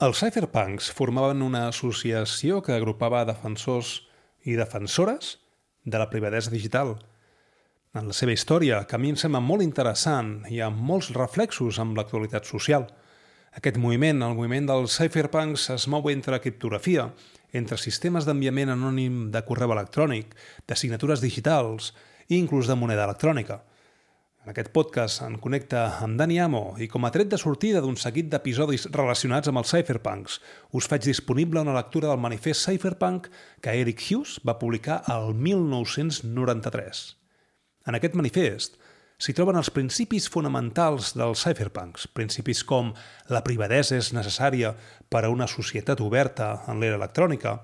Els cypherpunks formaven una associació que agrupava defensors i defensores de la privadesa digital. En la seva història, que a mi em sembla molt interessant i amb molts reflexos amb l'actualitat social. Aquest moviment, el moviment dels cypherpunks, es mou entre criptografia, entre sistemes d'enviament anònim de correu electrònic, de signatures digitals i inclús de moneda electrònica. En aquest podcast en connecta amb Dani Amo i com a tret de sortida d'un seguit d'episodis relacionats amb els cypherpunks, us faig disponible una lectura del manifest cypherpunk que Eric Hughes va publicar al 1993. En aquest manifest s'hi troben els principis fonamentals dels cypherpunks, principis com la privadesa és necessària per a una societat oberta en l'era electrònica,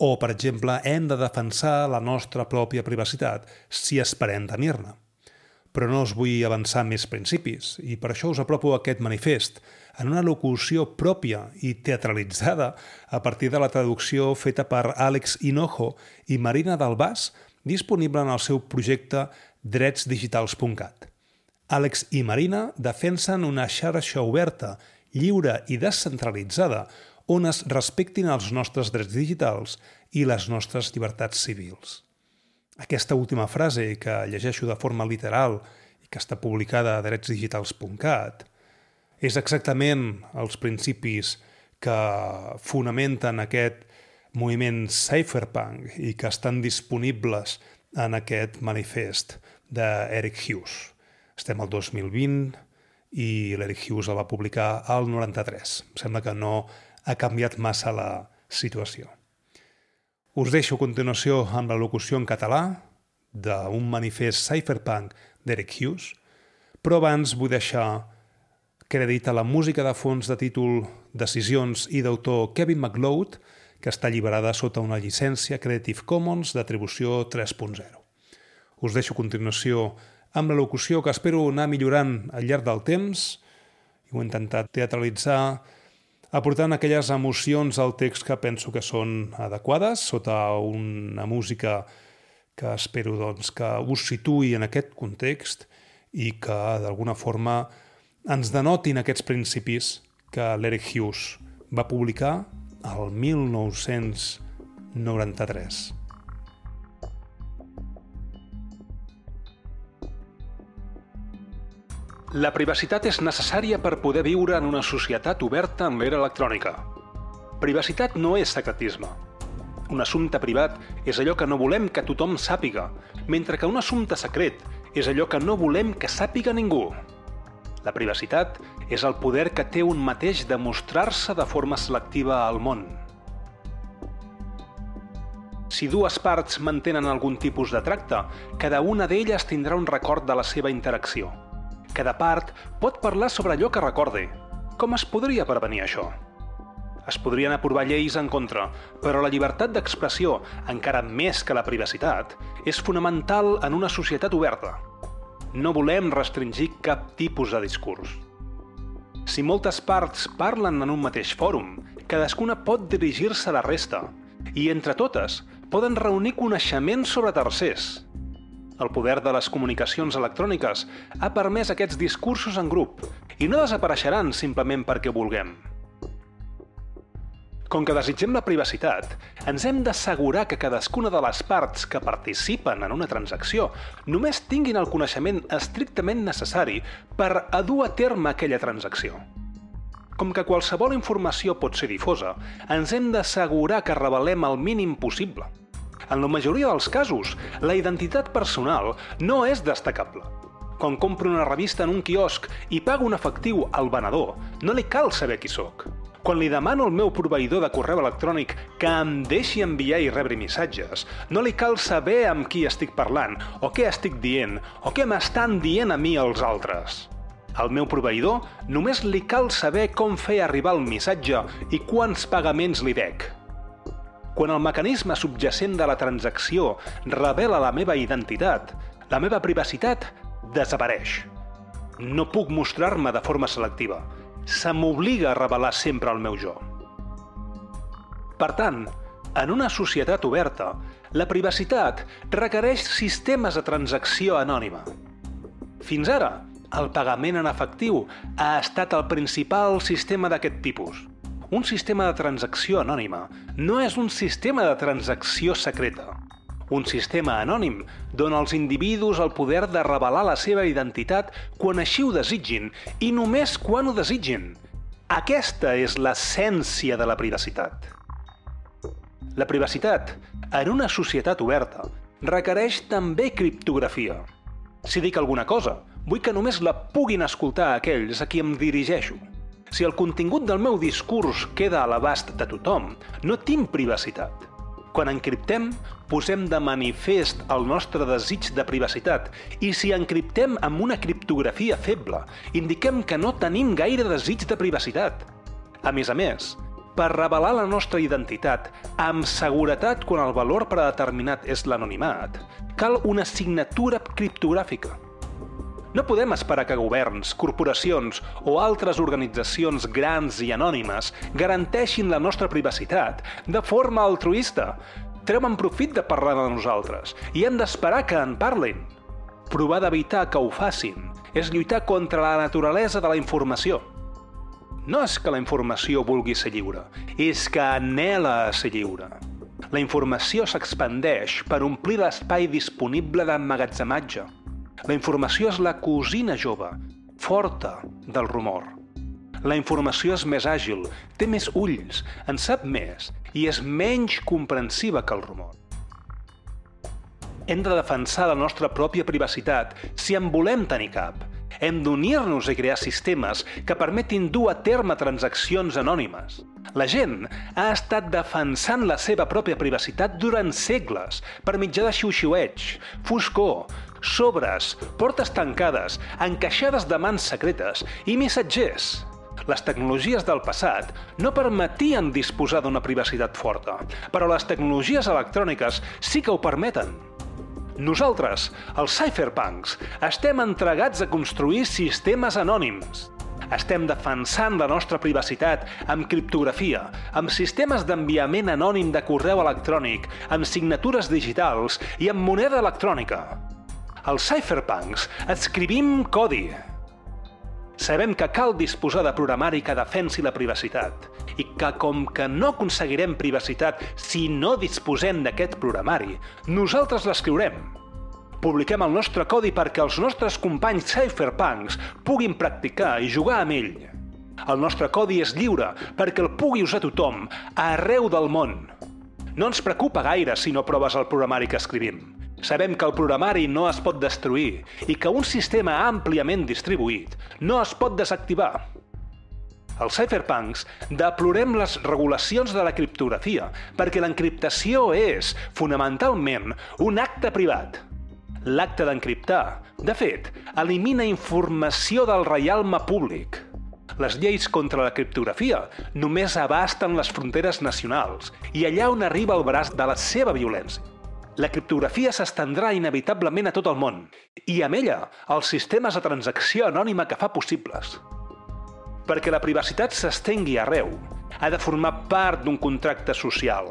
o, per exemple, hem de defensar la nostra pròpia privacitat si esperem tenir-ne. Però no us vull avançar més principis, i per això us apropo aquest manifest, en una locució pròpia i teatralitzada a partir de la traducció feta per Àlex Hinojo i Marina Dalbàs, disponible en el seu projecte dretsdigitals.cat. Àlex i Marina defensen una xarxa oberta, lliure i descentralitzada on es respectin els nostres drets digitals i les nostres llibertats civils. Aquesta última frase, que llegeixo de forma literal i que està publicada a dretsdigitals.cat, és exactament els principis que fonamenten aquest moviment cypherpunk i que estan disponibles en aquest manifest d'Eric Hughes. Estem al 2020 i l'Eric Hughes el va publicar al 93. Sembla que no ha canviat massa la situació. Us deixo a continuació amb la locució en català d'un manifest cypherpunk d'Eric Hughes, però abans vull deixar crèdit a la música de fons de títol Decisions i d'autor Kevin MacLeod, que està alliberada sota una llicència Creative Commons d'atribució 3.0. Us deixo a continuació amb la locució que espero anar millorant al llarg del temps i ho he intentat teatralitzar aportant aquelles emocions al text que penso que són adequades sota una música que espero doncs, que us situï en aquest context i que d'alguna forma ens denotin aquests principis que l'Eric Hughes va publicar al 1993. La privacitat és necessària per poder viure en una societat oberta en l'era electrònica. Privacitat no és secretisme. Un assumpte privat és allò que no volem que tothom sàpiga, mentre que un assumpte secret és allò que no volem que sàpiga ningú. La privacitat és el poder que té un mateix de mostrar-se de forma selectiva al món. Si dues parts mantenen algun tipus de tracte, cada una d'elles tindrà un record de la seva interacció – cada part pot parlar sobre allò que recorde. Com es podria prevenir això? Es podrien aprovar lleis en contra, però la llibertat d'expressió, encara més que la privacitat, és fonamental en una societat oberta. No volem restringir cap tipus de discurs. Si moltes parts parlen en un mateix fòrum, cadascuna pot dirigir-se a la resta, i entre totes poden reunir coneixements sobre tercers, el poder de les comunicacions electròniques ha permès aquests discursos en grup i no desapareixeran simplement perquè vulguem. Com que desitgem la privacitat, ens hem d'assegurar que cadascuna de les parts que participen en una transacció només tinguin el coneixement estrictament necessari per a dur a terme aquella transacció. Com que qualsevol informació pot ser difosa, ens hem d'assegurar que revelem el mínim possible – en la majoria dels casos, la identitat personal no és destacable. Quan compro una revista en un quiosc i pago un efectiu al venedor, no li cal saber qui sóc. Quan li demano al meu proveïdor de correu electrònic que em deixi enviar i rebre missatges, no li cal saber amb qui estic parlant, o què estic dient, o què m'estan dient a mi els altres. Al meu proveïdor només li cal saber com fer arribar el missatge i quants pagaments li dec. Quan el mecanisme subjacent de la transacció revela la meva identitat, la meva privacitat desapareix. No puc mostrar-me de forma selectiva. Se m'obliga a revelar sempre el meu jo. Per tant, en una societat oberta, la privacitat requereix sistemes de transacció anònima. Fins ara, el pagament en efectiu ha estat el principal sistema d'aquest tipus – un sistema de transacció anònima no és un sistema de transacció secreta. Un sistema anònim dona als individus el poder de revelar la seva identitat quan així ho desitgin i només quan ho desitgin. Aquesta és l'essència de la privacitat. La privacitat, en una societat oberta, requereix també criptografia. Si dic alguna cosa, vull que només la puguin escoltar aquells a qui em dirigeixo. Si el contingut del meu discurs queda a l'abast de tothom, no tinc privacitat. Quan encriptem, posem de manifest el nostre desig de privacitat i si encriptem amb una criptografia feble, indiquem que no tenim gaire desig de privacitat. A més a més, per revelar la nostra identitat amb seguretat quan el valor predeterminat és l'anonimat, cal una signatura criptogràfica – no podem esperar que governs, corporacions o altres organitzacions grans i anònimes garanteixin la nostra privacitat de forma altruista. Treuen profit de parlar de nosaltres i hem d'esperar que en parlin. Provar d'evitar que ho facin és lluitar contra la naturalesa de la informació. No és que la informació vulgui ser lliure, és que anela a ser lliure. La informació s'expandeix per omplir l'espai disponible d'emmagatzematge. La informació és la cosina jove, forta del rumor. La informació és més àgil, té més ulls, en sap més i és menys comprensiva que el rumor. Hem de defensar la nostra pròpia privacitat si en volem tenir cap. Hem d'unir-nos i crear sistemes que permetin dur a terme transaccions anònimes. La gent ha estat defensant la seva pròpia privacitat durant segles per mitjà de xiu-xiueig, foscor, sobres, portes tancades, encaixades de mans secretes i missatgers. Les tecnologies del passat no permetien disposar d'una privacitat forta, però les tecnologies electròniques sí que ho permeten. Nosaltres, els cypherpunks, estem entregats a construir sistemes anònims. Estem defensant la nostra privacitat amb criptografia, amb sistemes d'enviament anònim de correu electrònic, amb signatures digitals i amb moneda electrònica els cypherpunks escrivim codi. Sabem que cal disposar de programari que defensi la privacitat i que com que no aconseguirem privacitat si no disposem d'aquest programari, nosaltres l'escriurem. Publiquem el nostre codi perquè els nostres companys cypherpunks puguin practicar i jugar amb ell. El nostre codi és lliure perquè el pugui usar tothom, arreu del món. No ens preocupa gaire si no proves el programari que escrivim. Sabem que el programari no es pot destruir i que un sistema àmpliament distribuït no es pot desactivar. Els cypherpunks deplorem les regulacions de la criptografia perquè l'encriptació és, fonamentalment, un acte privat. L'acte d'encriptar, de fet, elimina informació del reialme públic. Les lleis contra la criptografia només abasten les fronteres nacionals i allà on arriba el braç de la seva violència la criptografia s'estendrà inevitablement a tot el món, i amb ella els sistemes de transacció anònima que fa possibles. Perquè la privacitat s'estengui arreu, ha de formar part d'un contracte social.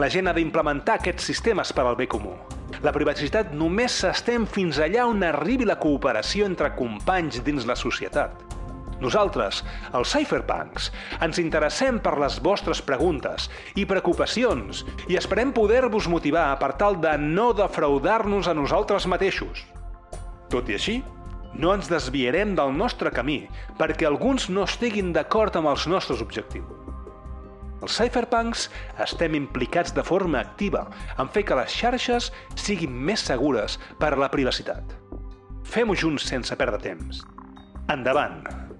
La gent ha d'implementar aquests sistemes per al bé comú. La privacitat només s'estén fins allà on arribi la cooperació entre companys dins la societat. Nosaltres, els cypherpunks, ens interessem per les vostres preguntes i preocupacions i esperem poder-vos motivar per tal de no defraudar-nos a nosaltres mateixos. Tot i així, no ens desviarem del nostre camí perquè alguns no estiguin d'acord amb els nostres objectius. Els cypherpunks estem implicats de forma activa en fer que les xarxes siguin més segures per a la privacitat. Fem-ho junts sense perdre temps. Endavant!